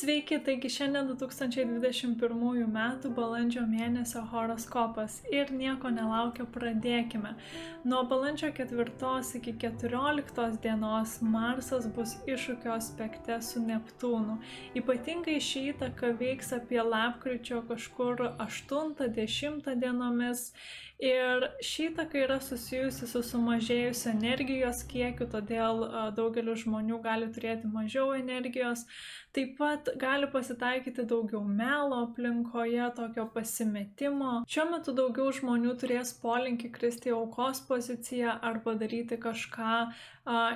Sveiki, taigi šiandien 2021 m. balandžio mėnesio horoskopas ir nieko nelaukia pradėkime. Nuo balandžio 4 iki 14 dienos Marsas bus iššūkio aspekte su Neptūnu. Ypatingai šį įtaką veiks apie lapkričio kažkur 8-10 dienomis Ir ši įtaka yra susijusi su sumažėjusiu energijos kiekiu, todėl daugelis žmonių gali turėti mažiau energijos. Taip pat gali pasitaikyti daugiau melo aplinkoje, tokio pasimetimo. Šiuo metu daugiau žmonių turės polinkį kristi aukos poziciją arba daryti kažką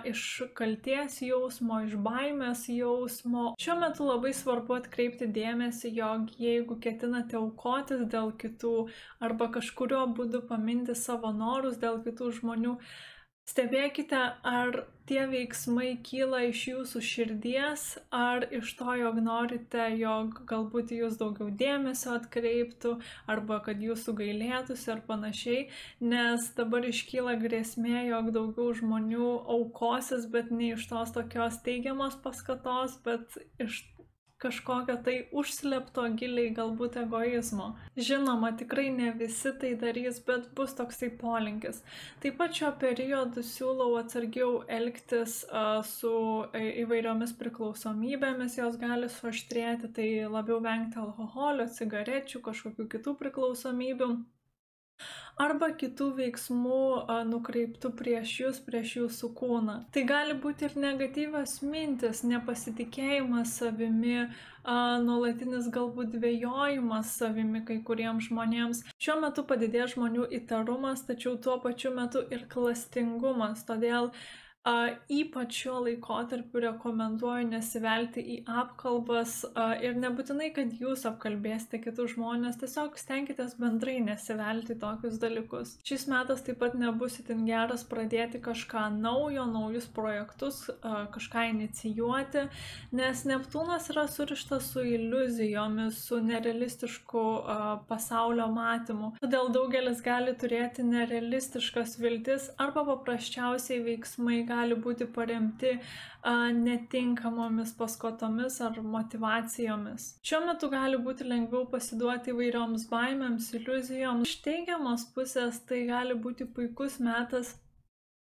iš kalties jausmo, iš baimės jausmo. Šiuo metu labai svarbu atkreipti dėmesį, jog jeigu ketinate aukotis dėl kitų arba kažkurio būdu paminti savo norus dėl kitų žmonių, Stebėkite, ar tie veiksmai kyla iš jūsų širdies, ar iš to, jog norite, jog galbūt jūs daugiau dėmesio atkreiptų, arba kad jūsų gailėtųsi ar panašiai, nes dabar iškyla grėsmė, jog daugiau žmonių aukosis, bet ne iš tos tokios teigiamos paskatos, bet iš kažkokio tai užslepto giliai galbūt egoizmo. Žinoma, tikrai ne visi tai darys, bet bus toksai polinkis. Taip pat šio periodu siūlau atsargiau elgtis uh, su e, įvairiomis priklausomybėmis, jos gali suaštrėti, tai labiau vengti alkoholio, cigarečių, kažkokių kitų priklausomybių arba kitų veiksmų nukreiptų prieš jūs, prieš jūsų kūną. Tai gali būti ir negatyvios mintis, nepasitikėjimas savimi, nuolatinis galbūt dvėjojimas savimi kai kuriems žmonėms. Šiuo metu padidės žmonių įtarumas, tačiau tuo pačiu metu ir klastingumas. Todėl ypač šiuo laikotarpiu rekomenduoju nesivelti į apkalbas ir nebūtinai, kad jūs apkalbėsite kitus žmonės, tiesiog stenkitės bendrai nesivelti į tokius dalykus. Šis metas taip pat nebus itin geras pradėti kažką naujo, naujus projektus, kažką inicijuoti, nes Neptūnas yra surištas su iliuzijomis, su nerealistišku pasaulio matymu. Todėl daugelis gali turėti nerealistiškas viltis arba paprasčiausiai veiksmai gali būti paremti netinkamomis paskatomis ar motivacijomis. Šiuo metu gali būti lengviau pasiduoti įvairioms baimėms, iliuzijoms. Iš teigiamos pusės tai gali būti puikus metas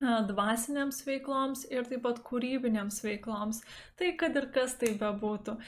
dvasinėms veikloms ir taip pat kūrybinėms veikloms. Tai kad ir kas tai bebūtų.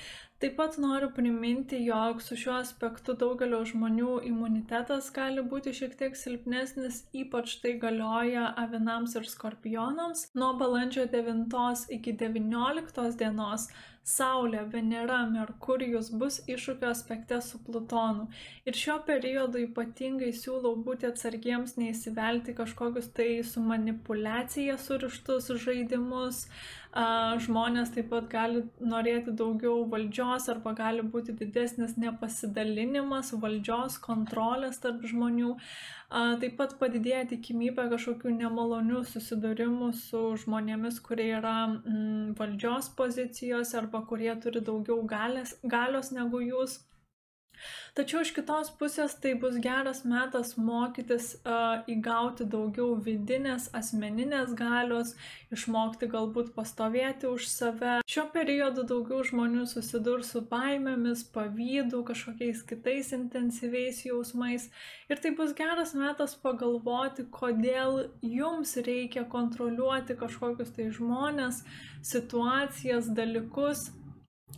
Taip pat noriu priminti, jog su šiuo aspektu daugelio žmonių imunitetas gali būti šiek tiek silpnesnis, ypač tai galioja avinams ir skorpionams. Nuo balandžio 9 iki 19 dienos Saulė, Venera, Merkurijus bus iššūkio aspekte su Plutonu. Ir šiuo periodu ypatingai siūlau būti atsargiems, neįsivelti kažkokius tai su manipulacija surištus žaidimus. Žmonės taip pat gali norėti daugiau valdžios arba gali būti didesnis nepasidalinimas, valdžios kontrolės tarp žmonių. Taip pat padidėja tikimybė kažkokių nemalonių susidūrimų su žmonėmis, kurie yra mm, valdžios pozicijos arba kurie turi daugiau galės, galios negu jūs. Tačiau iš kitos pusės tai bus geras metas mokytis uh, įgauti daugiau vidinės, asmeninės galios, išmokti galbūt pastovėti už save. Šiuo periodu daugiau žmonių susidurs su baimėmis, pavydu, kažkokiais kitais intensyviais jausmais. Ir tai bus geras metas pagalvoti, kodėl jums reikia kontroliuoti kažkokius tai žmonės, situacijas, dalykus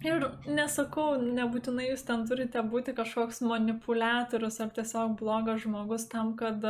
Ir nesakau, nebūtinai jūs ten turite būti kažkoks manipuliatorius ar tiesiog blogas žmogus tam, kad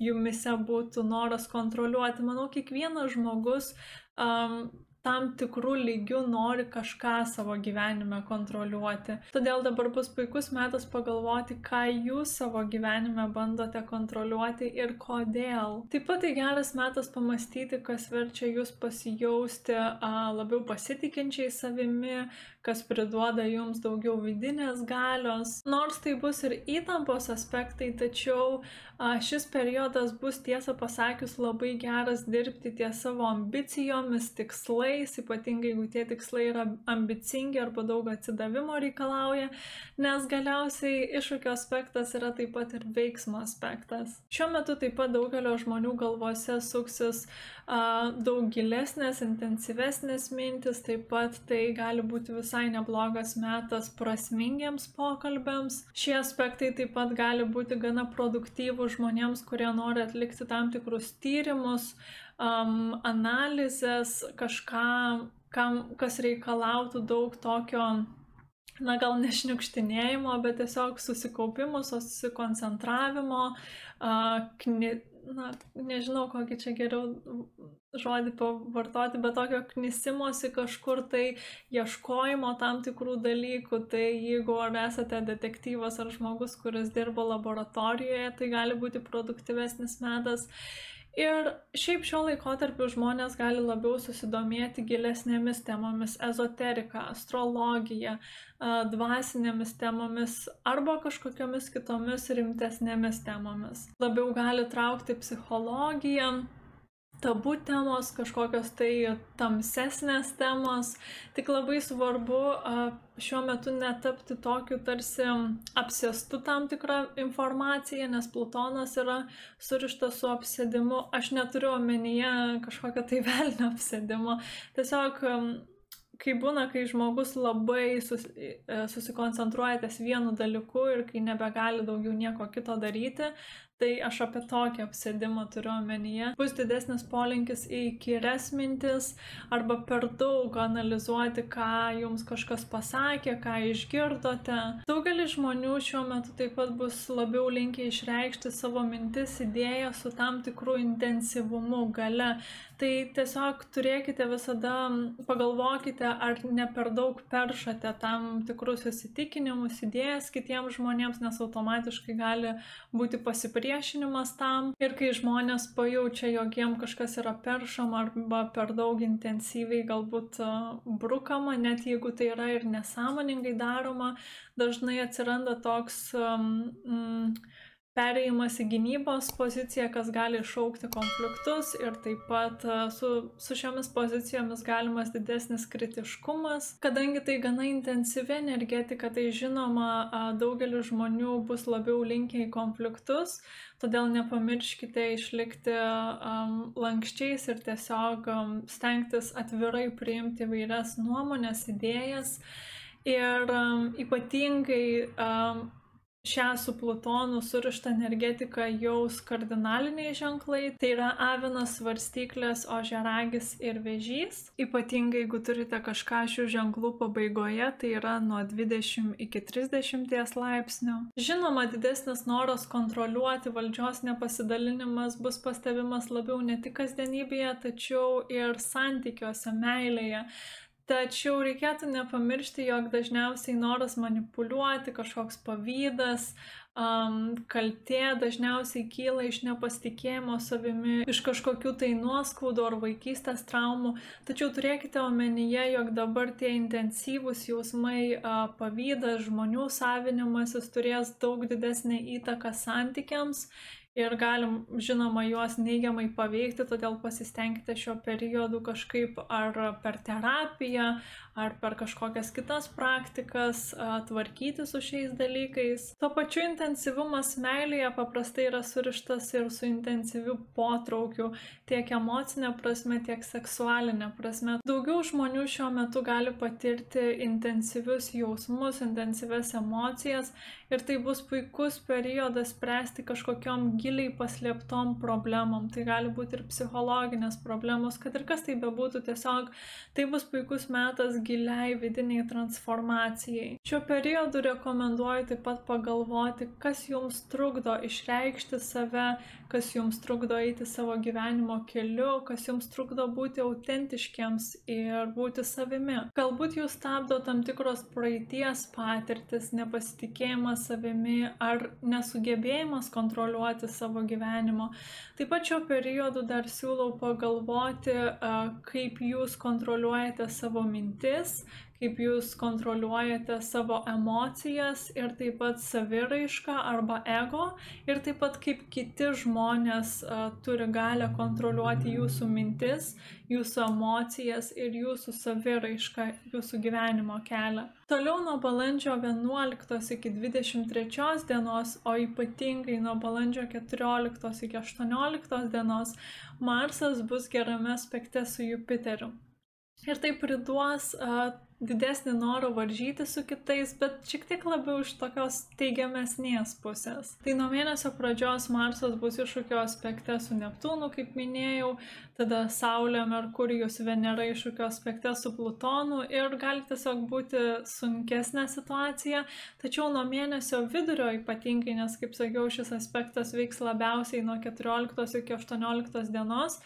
jumise būtų noras kontroliuoti. Manau, kiekvienas žmogus um, tam tikrų lygių nori kažką savo gyvenime kontroliuoti. Todėl dabar bus puikus metas pagalvoti, ką jūs savo gyvenime bandote kontroliuoti ir kodėl. Taip pat tai geras metas pamastyti, kas verčia jūs pasijausti a, labiau pasitikinčiai savimi, kas priduoda jums daugiau vidinės galios. Nors tai bus ir įtampos aspektai, tačiau šis periodas bus tiesą pasakius labai geras dirbti ties savo ambicijomis, tikslais ypatingai jeigu tie tikslai yra ambicingi arba daug atsidavimo reikalauja, nes galiausiai iššūkio aspektas yra taip pat ir veiksmo aspektas. Šiuo metu taip pat daugelio žmonių galvose suksis a, daug gilesnės, intensyvesnės mintis, taip pat tai gali būti visai neblogas metas prasmingiems pokalbėms. Šie aspektai taip pat gali būti gana produktyvų žmonėms, kurie nori atlikti tam tikrus tyrimus, um, analizės, kažką, kam, kas reikalautų daug tokio na gal ne šniukštinėjimo, bet tiesiog susikaupimo, susikoncentravimo, kni, na, nežinau, kokį čia geriau žodį pavartoti, bet tokio knisimosi kažkur tai ieškojimo tam tikrų dalykų. Tai jeigu ar esate detektyvas ar žmogus, kuris dirba laboratorijoje, tai gali būti produktyvesnis metas. Ir šiaip šio laikotarpiu žmonės gali labiau susidomėti gilesnėmis temomis - ezoterika, astrologija, dvasinėmis temomis arba kažkokiamis kitomis rimtesnėmis temomis. Labiau gali traukti psichologija, tabu temos, kažkokios tai tamsesnės temos. Tik labai svarbu šiuo metu netapti tokiu tarsi apsėstu tam tikrą informaciją, nes Plutonas yra surištas su apsėdimu. Aš neturiu omenyje kažkokio tai velnio apsėdimo. Tiesiog kai būna, kai žmogus labai sus, e, susikoncentruoja ties vienu dalyku ir kai nebegali daugiau nieko kito daryti, Tai aš apie tokį apsėdimą turiu omenyje. Bus didesnis polinkis į kyres mintis arba per daug analizuoti, ką jums kažkas pasakė, ką išgirdote. Daugelis žmonių šiuo metu taip pat bus labiau linkę išreikšti savo mintis, idėją su tam tikrų intensyvumu, gale. Tai tiesiog turėkite visada, pagalvokite, ar ne per daug peršate tam tikrus įsitikinimus, idėjas kitiems žmonėms, nes automatiškai gali būti pasipriešinimas pasipriešinimas tam ir kai žmonės pajaučia, jog jiem kažkas yra peršama arba per daug intensyviai galbūt brukama, net jeigu tai yra ir nesąmoningai daroma, dažnai atsiranda toks um, mm, perėjimas į gynybos poziciją, kas gali iššaukti konfliktus ir taip pat e, su, su šiomis pozicijomis galimas didesnis kritiškumas. Kadangi tai gana intensyvi energetika, tai žinoma, daugelis žmonių bus labiau linkę į konfliktus, todėl nepamirškite išlikti um, lankščiais ir tiesiog um, stengtis atvirai priimti vairias nuomonės, idėjas. Ir um, ypatingai um, šią su Plutonu surištą energetiką jaus kardinaliniai ženklai, tai yra avinas, svarstyklės, ožeragis ir vežys. Ypatingai, jeigu turite kažką šių ženklų pabaigoje, tai yra nuo 20 iki 30 laipsnių. Žinoma, didesnis noras kontroliuoti valdžios nepasidalinimas bus pastebimas labiau ne tik kasdienybėje, tačiau ir santykiuose, meilėje. Tačiau reikėtų nepamiršti, jog dažniausiai noras manipuliuoti, kažkoks pavydas, um, kaltė dažniausiai kyla iš nepasitikėjimo savimi, iš kažkokių tai nuoskaudų ar vaikystės traumų. Tačiau turėkite omenyje, jog dabar tie intensyvūs jausmai, uh, pavydas, žmonių savinimasis turės daug didesnį įtaką santykiams ir galim žinoma juos neigiamai paveikti, todėl pasistengkite šiuo periodu kažkaip ar per terapiją, ar per kažkokias kitas praktikas tvarkyti su šiais dalykais. Tuo pačiu intensyvumas meilėje paprastai yra surištas ir su intensyviu potraukiu tiek emocinė prasme, tiek seksualinė prasme. Daugiau žmonių šiuo metu gali patirti intensyvius jausmus, intensyves emocijas ir tai bus puikus periodas spręsti kažkokiam giliai paslėptom problemom. Tai gali būti ir psichologinės problemos, kad ir kas tai bebūtų, tiesiog tai bus puikus metas giliai vidiniai transformacijai. Šiuo periodu rekomenduoju taip pat pagalvoti, kas jums trukdo išreikšti save, kas jums trukdo eiti savo gyvenimo keliu, kas jums trukdo būti autentiškiams ir būti savimi. Galbūt jūs stabdo tam tikros praeities patirtis, nepasitikėjimas savimi ar nesugebėjimas kontroliuoti savo gyvenimo. Taip pat šio periodu dar siūlau pagalvoti, kaip jūs kontroliuojate savo mintis, kaip jūs kontroliuojate savo emocijas ir taip pat saviraišką arba ego ir taip pat kaip kiti žmonės uh, turi galę kontroliuoti jūsų mintis, jūsų emocijas ir jūsų saviraišką, jūsų gyvenimo kelią. Toliau nuo balandžio 11 iki 23 dienos, o ypatingai nuo balandžio 14 iki 18 dienos, Marsas bus gerame aspekte su Jupiteriu. Ir tai priduos uh, didesnį norą varžyti su kitais, bet šiek tiek labiau iš tokios teigiamesnės pusės. Tai nuo mėnesio pradžios Marsas bus iššūkio aspekte su Neptūnu, kaip minėjau, tada Saulė, Merkurijus, Venera iššūkio aspekte su Plutonu ir gali tiesiog būti sunkesnė situacija, tačiau nuo mėnesio vidurio ypatingai, nes kaip sakiau, šis aspektas veiks labiausiai nuo 14 iki 18 dienos,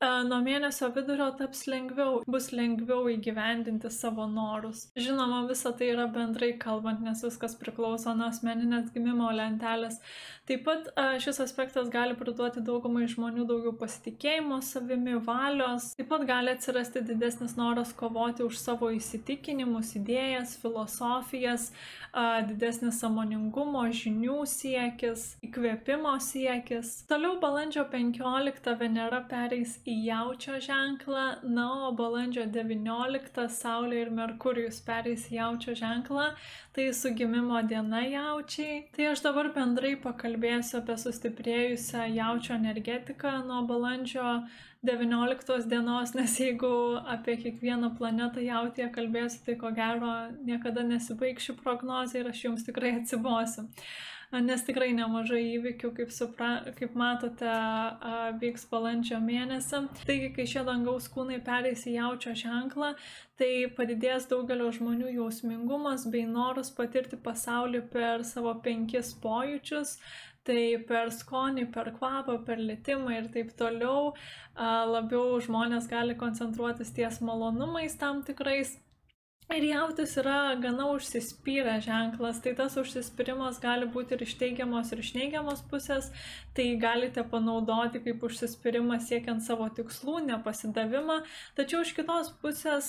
nuo mėnesio vidurio taps lengviau, bus lengviau įgyvendinti savo norus. Žinoma, visa tai yra bendrai kalbant, nes viskas priklauso nuo asmeninės gimimo lentelės. Taip pat šis aspektas gali priduoti daugumai žmonių daugiau pasitikėjimo savimi, valios. Taip pat gali atsirasti didesnis noras kovoti už savo įsitikinimus, idėjas, filosofijas, didesnis samoningumo, žinių siekis, įkvėpimo siekis. Toliau balandžio 15 Venera pereis į jaučio ženklą, na, o balandžio 19 Saulė ir Merkurijus pereis į jaučio ženklą, tai su gimimo diena jaučiai. Tai aš dabar bendrai pakalbėsiu apie sustiprėjusią jaučio energetiką nuo balandžio 19 dienos, nes jeigu apie kiekvieną planetą jautėje kalbėsiu, tai ko gero niekada nesibaigšiu prognozė ir aš jums tikrai atsibosiu. Nes tikrai nemažai įvykių, kaip, supra, kaip matote, vyks balandžio mėnesį. Taigi, kai šie dangaus kūnai pereis į jaučio ženklą, tai padidės daugelio žmonių jausmingumas bei noras patirti pasaulį per savo penkis pojūčius. Tai per skonį, per kvapą, per litimą ir taip toliau. Labiau žmonės gali koncentruotis ties malonumais tam tikrais Ir jautis yra gana užsispyrę ženklas, tai tas užsispyrimas gali būti ir iš teigiamos, ir iš neigiamos pusės, tai galite panaudoti kaip užsispyrimą siekiant savo tikslų, nepasidavimą, tačiau iš kitos pusės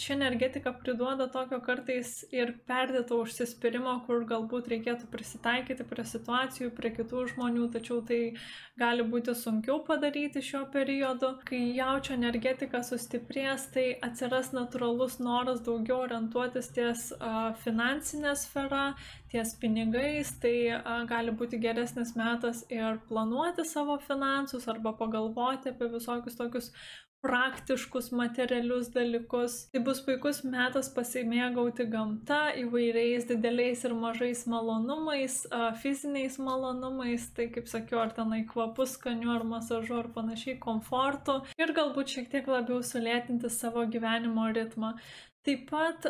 ši energetika priduoda tokio kartais ir perdėto užsispyrimo, kur galbūt reikėtų prisitaikyti prie situacijų, prie kitų žmonių, tačiau tai gali būti sunkiau padaryti šiuo periodu. Kai jaučio energetika sustiprės, tai atsiras natūralus noras daugiau daugiau orientuotis ties finansinė sfera, ties pinigais, tai gali būti geresnis metas ir planuoti savo finansus arba pagalvoti apie visokius tokius praktiškus materialius dalykus. Tai bus puikus metas pasimėgauti gamta įvairiais dideliais ir mažais malonumais, fiziniais malonumais, tai kaip sakiau, ar tenai kvapus, skaniu, ar masažu, ar panašiai komfortu ir galbūt šiek tiek labiau sulėtinti savo gyvenimo ritmą. Taip pat,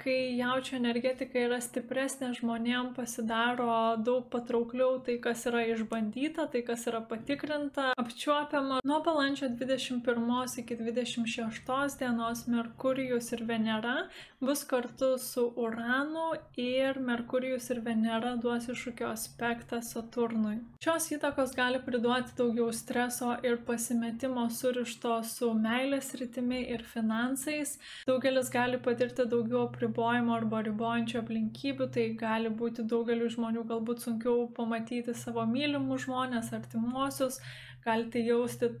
kai jaučio energetika yra stipresnė, žmonėm pasidaro daug patraukliau tai, kas yra išbandyta, tai, kas yra patikrinta, apčiuopiama. Nuo balandžio 21 iki 26 dienos Merkurijus ir Venera bus kartu su Uranu ir Merkurijus ir Venera duos iššūkio aspektą Saturnui. Šios įtakos gali priduoti daugiau streso ir pasimetimo surišto su meilės rytimi ir finansais. Daugelis gali patirti daugiau apribojimų arba ribojančių aplinkybių, tai gali būti daugeliu žmonių galbūt sunkiau pamatyti savo mylimus žmonės, artimuosius, galite jausti,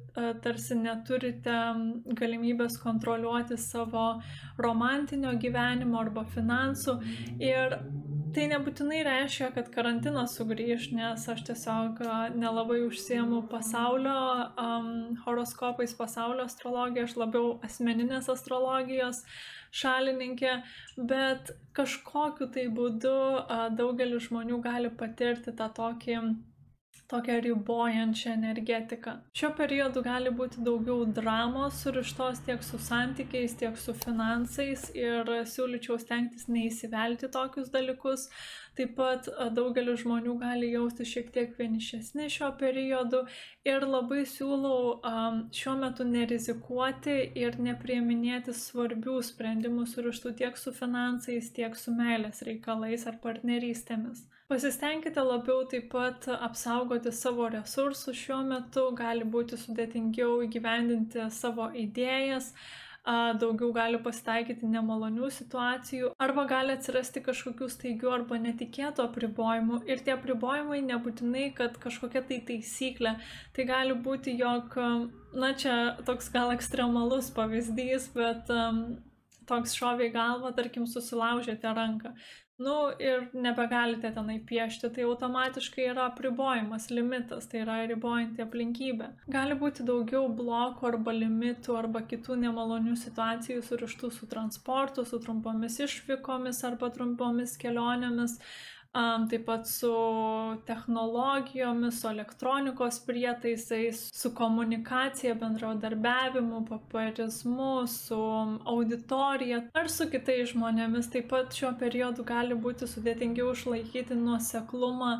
tarsi neturite galimybės kontroliuoti savo romantinio gyvenimo arba finansų. Ir tai nebūtinai reiškia, kad karantinas sugrįž, nes aš tiesiog nelabai užsiemu pasaulio um, horoskopais, pasaulio astrologija, aš labiau asmeninės astrologijos šalininkė, bet kažkokiu tai būdu daugelis žmonių gali patirti tą tokį tokią ribojančią energetiką. Šiuo periodu gali būti daugiau dramos surištos tiek su santykiais, tiek su finansais ir siūlyčiau stengtis neįsivelti tokius dalykus. Taip pat daugelis žmonių gali jausti šiek tiek vienišesni šio periodu ir labai siūlau um, šiuo metu nerizikuoti ir neprieminėti svarbių sprendimų surištų tiek su finansais, tiek su meilės reikalais ar partnerystėmis. Pasistengkite labiau taip pat apsaugoti savo resursus šiuo metu, gali būti sudėtingiau įgyvendinti savo idėjas, daugiau gali pasitaikyti nemalonių situacijų, arba gali atsirasti kažkokių staigių arba netikėtų apribojimų. Ir tie apribojimai nebūtinai, kad kažkokia tai taisyklė. Tai gali būti, jog, na čia toks gal ekstremalus pavyzdys, bet um, toks šovė į galvą, tarkim, susilaužėte ranką nu ir nebegalite tenai piešti, tai automatiškai yra apribojimas, limitas, tai yra ribojanti aplinkybė. Gali būti daugiau blokų arba limitų arba kitų nemalonių situacijų surištų su transportu, su trumpomis išvykomis arba trumpomis kelionėmis, taip pat su technologijomis, su elektronikos prietaisais, su komunikacija, bendradarbiavimu, paparizmu, su auditorija ar su kitais žmonėmis. Taip pat šiuo periodu gali būti sudėtingiau išlaikyti nuoseklumą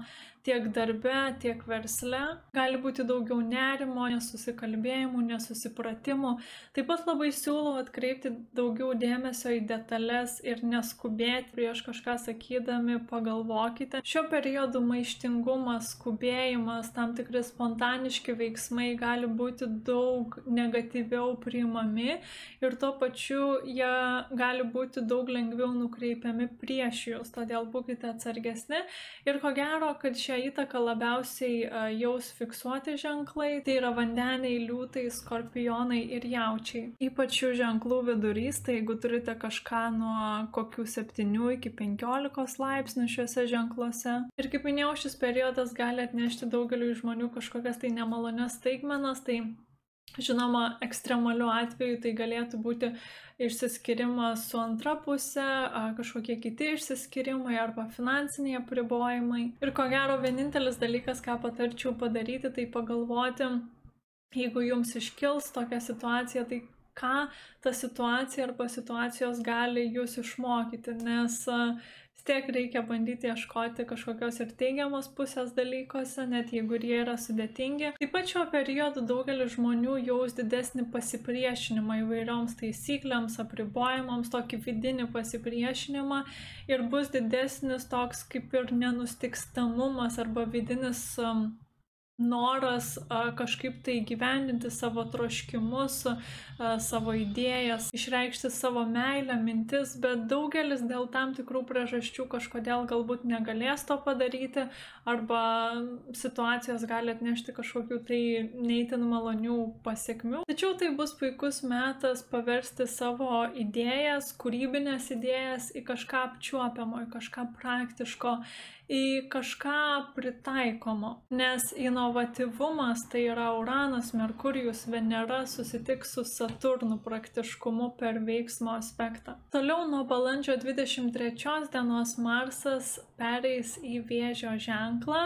tiek darbe, tiek versle. Gali būti daugiau nerimo, nesusikalbėjimų, nesusipratimų. Taip pat labai siūlau atkreipti daugiau dėmesio į detalės ir neskubėti prieš kažką sakydami, pagalvokite. Šiuo periodu maištingumas, skubėjimas, tam tikri spontaniški veiksmai gali būti daug negatyviau priimami ir tuo pačiu jie gali būti daug lengviau nukreipiami prieš jūs, todėl būkite atsargesni ir ko gero, kad šie šią įtaką labiausiai jaus fiksuoti ženklai, tai yra vandeniai, liūtai, skorpionai ir jaučiai. Ypač šių ženklų vidurys, tai jeigu turite kažką nuo kokių 7 iki 15 laipsnių šiuose ženkluose. Ir kaip minėjau, šis periodas gali atnešti daugeliu žmonių kažkokias tai nemalonias staigmenas, tai žinoma, ekstremaliu atveju tai galėtų būti išsiskyrimas su antra pusė, kažkokie kiti išsiskyrimai arba finansiniai apribojimai. Ir ko gero vienintelis dalykas, ką patarčiau padaryti, tai pagalvoti, jeigu jums iškils tokia situacija, tai ką ta situacija arba situacijos gali jūs išmokyti, nes tiek reikia bandyti ieškoti kažkokios ir teigiamos pusės dalykuose, net jeigu jie yra sudėtingi. Taip pat šiuo periodu daugelis žmonių jaus didesnį pasipriešinimą įvairioms taisyklėms, apribojimams, tokį vidinį pasipriešinimą ir bus didesnis toks kaip ir nenustikstamumas arba vidinis um, noras kažkaip tai gyvendinti savo troškimus, savo idėjas, išreikšti savo meilę, mintis, bet daugelis dėl tam tikrų priežasčių kažkodėl galbūt negalės to padaryti arba situacijos gali atnešti kažkokių tai neįtin malonių pasiekmių. Tačiau tai bus puikus metas paversti savo idėjas, kūrybinės idėjas į kažką apčiuopiamo, į kažką praktiško į kažką pritaikomo, nes inovatyvumas tai yra Uranas, Merkurijus, Venera susitiks su Saturnu praktiškumu per veiksmo aspektą. Toliau nuo balandžio 23 dienos Marsas pereis į vėžio ženklą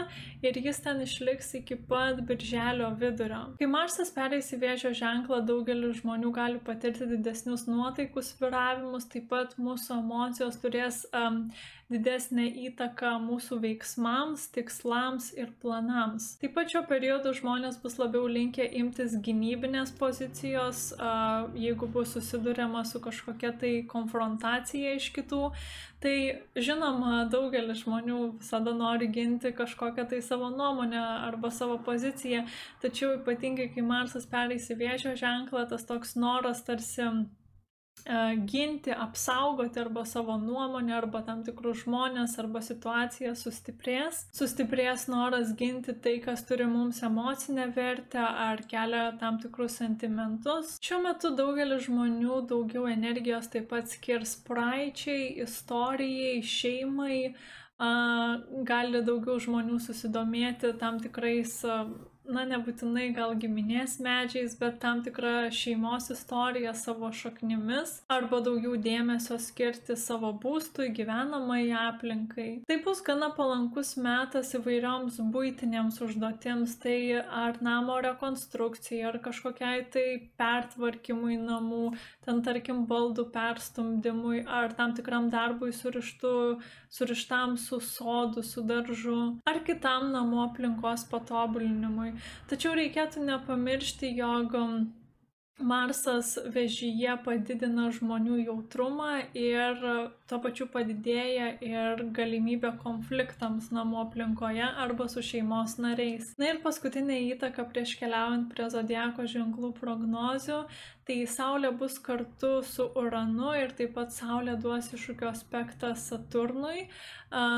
ir jis ten išliks iki pat birželio vidurio. Kai Marsas pereis į vėžio ženklą, daugelis žmonių gali patirti didesnius nuotaikų sviravimus, taip pat mūsų emocijos turės um, didesnę įtaką mūsų veiksmams, tikslams ir planams. Taip pat šio periodu žmonės bus labiau linkę imtis gynybinės pozicijos, jeigu bus susidurima su kažkokia tai konfrontacija iš kitų. Tai žinoma, daugelis žmonių visada nori ginti kažkokią tai savo nuomonę arba savo poziciją, tačiau ypatingai kai Marsas pereis į vėžio ženklą, tas toks noras tarsi ginti, apsaugoti arba savo nuomonę, arba tam tikrus žmonės, arba situaciją sustiprės. Sustiprės noras ginti tai, kas turi mums emocinę vertę ar kelia tam tikrus sentimentus. Šiuo metu daugelis žmonių daugiau energijos taip pat skirs praeičiai, istorijai, šeimai. Gali daugiau žmonių susidomėti tam tikrais na, nebūtinai gal giminės medžiais, bet tam tikrą šeimos istoriją savo šaknimis arba daugiau dėmesio skirti savo būstui, gyvenamai aplinkai. Tai bus gana palankus metas įvairioms būtinėms užduotims, tai ar namo rekonstrukcijai, ar kažkokiai tai pertvarkymui namų, ten tarkim baldų perstumdymui, ar tam tikram darbui surištų, surištam su sodu, su daržu, ar kitam namų aplinkos patobulinimui. Tačiau reikėtų nepamiršti, jog Marsas vežyje padidina žmonių jautrumą ir tuo pačiu padidėja ir galimybė konfliktams namų aplinkoje arba su šeimos nariais. Na ir paskutinė įtaka prieš keliaujant prie zodieko ženklų prognozių, tai Saulė bus kartu su Uranu ir taip pat Saulė duos iššūkio aspektą Saturnui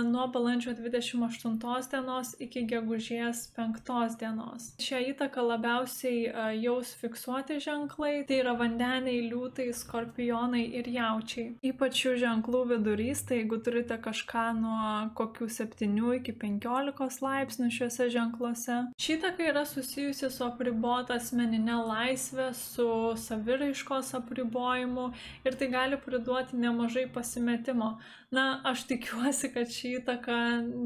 nuo balandžio 28 dienos iki gegužės 5 dienos. Šią įtaką labiausiai jaus fiksuoti ženklai, tai yra vandeniai, liūtai, skorpionai ir jaučiai. Ypač šių ženklų vidurys, tai jeigu turite kažką nuo kokių 7 iki 15 laipsnių šiuose ženkluose. Šitaka yra susijusi su apribota asmeninė laisvė, su saviraiškos apribojimu ir tai gali priduoti nemažai pasimetimo. Na, aš tikiuosi, kad ši įtaka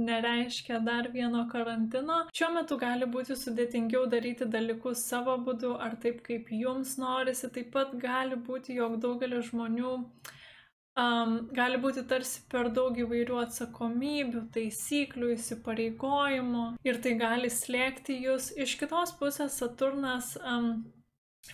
nereiškia dar vieno karantino. Šiuo metu gali būti sudėtingiau daryti dalykus savo būdu ar taip, kaip jums norisi. Taip pat gali būti, jog daugelis žmonių um, gali būti tarsi per daug įvairių atsakomybių, taisyklių, įsipareigojimų ir tai gali slėgti jūs. Iš kitos pusės Saturnas um,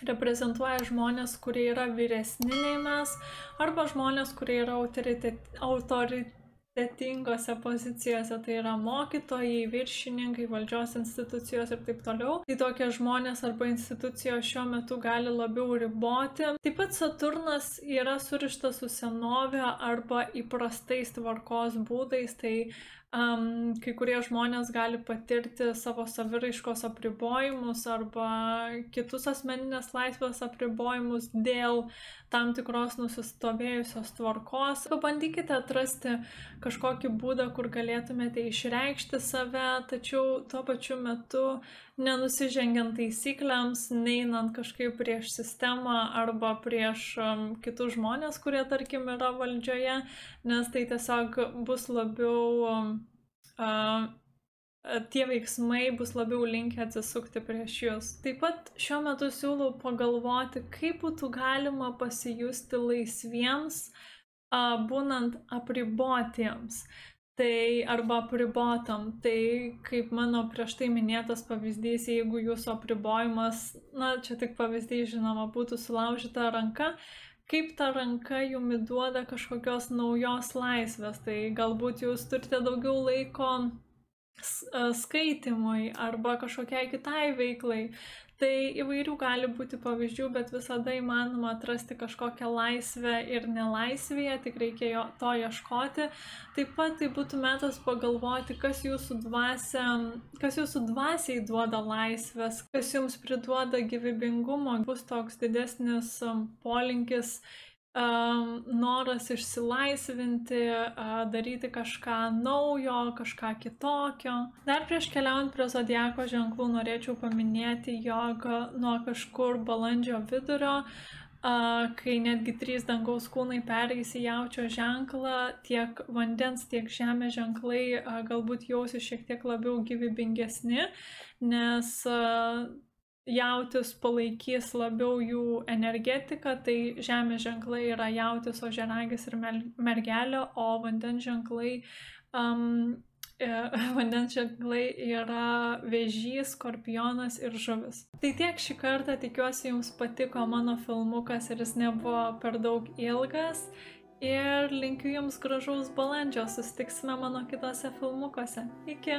reprezentuoja žmonės, kurie yra vyresni nei mes, arba žmonės, kurie yra autoritetingi sudėtingose pozicijose, tai yra mokytojai, viršininkai, valdžios institucijos ir taip toliau. Tai tokie žmonės arba institucijos šiuo metu gali labiau riboti. Taip pat Saturnas yra surištas su senovė arba įprastais tvarkos būdais, tai um, kai kurie žmonės gali patirti savo saviraiškos apribojimus arba kitus asmeninės laisvės apribojimus dėl tam tikros nusistovėjusios tvarkos. Pabandykite atrasti kažkokį būdą, kur galėtumėte išreikšti save, tačiau tuo pačiu metu nenusižengiant taisyklėms, neinant kažkaip prieš sistemą arba prieš um, kitus žmonės, kurie tarkim yra valdžioje, nes tai tiesiog bus labiau um, tie veiksmai bus labiau linkę atsisukti prieš jūs. Taip pat šiuo metu siūlau pagalvoti, kaip būtų galima pasijusti laisviems, uh, būnant apribotiems tai arba apribotam. Tai kaip mano prieš tai minėtas pavyzdys, jeigu jūsų apribojimas, na čia tik pavyzdys žinoma, būtų sulaužyta ranka, kaip ta ranka jumi duoda kažkokios naujos laisvės. Tai galbūt jūs turite daugiau laiko skaitimui arba kažkokiai kitai veiklai. Tai įvairių gali būti pavyzdžių, bet visada įmanoma atrasti kažkokią laisvę ir nelaisvėje, tik reikia jo, to ieškoti. Taip pat tai būtų metas pagalvoti, kas jūsų, dvasia, kas jūsų dvasiai duoda laisvės, kas jums priduoda gyvybingumo, bus toks didesnis polinkis um, noras išsilaisvinti, daryti kažką naujo, kažką kitokio. Dar prieš keliaujant prie zodieko ženklų norėčiau paminėti, jog nuo kažkur balandžio vidurio kai netgi trys dangaus kūnai pereis į jaučio ženklą, tiek vandens, tiek žemės ženklai galbūt jausi šiek tiek labiau gyvybingesni, nes jautis palaikys labiau jų energetiką, tai žemės ženklai yra jautis, ožeragis ir mergelė, o vandens ženklai, um, vandens ženklai yra vėžys, skorpionas ir žuvis. Tai tiek šį kartą, tikiuosi jums patiko mano filmukas ir jis nebuvo per daug ilgas. Ir linkiu jums gražaus balandžio, susitiksime mano kitose filmukuose. Iki!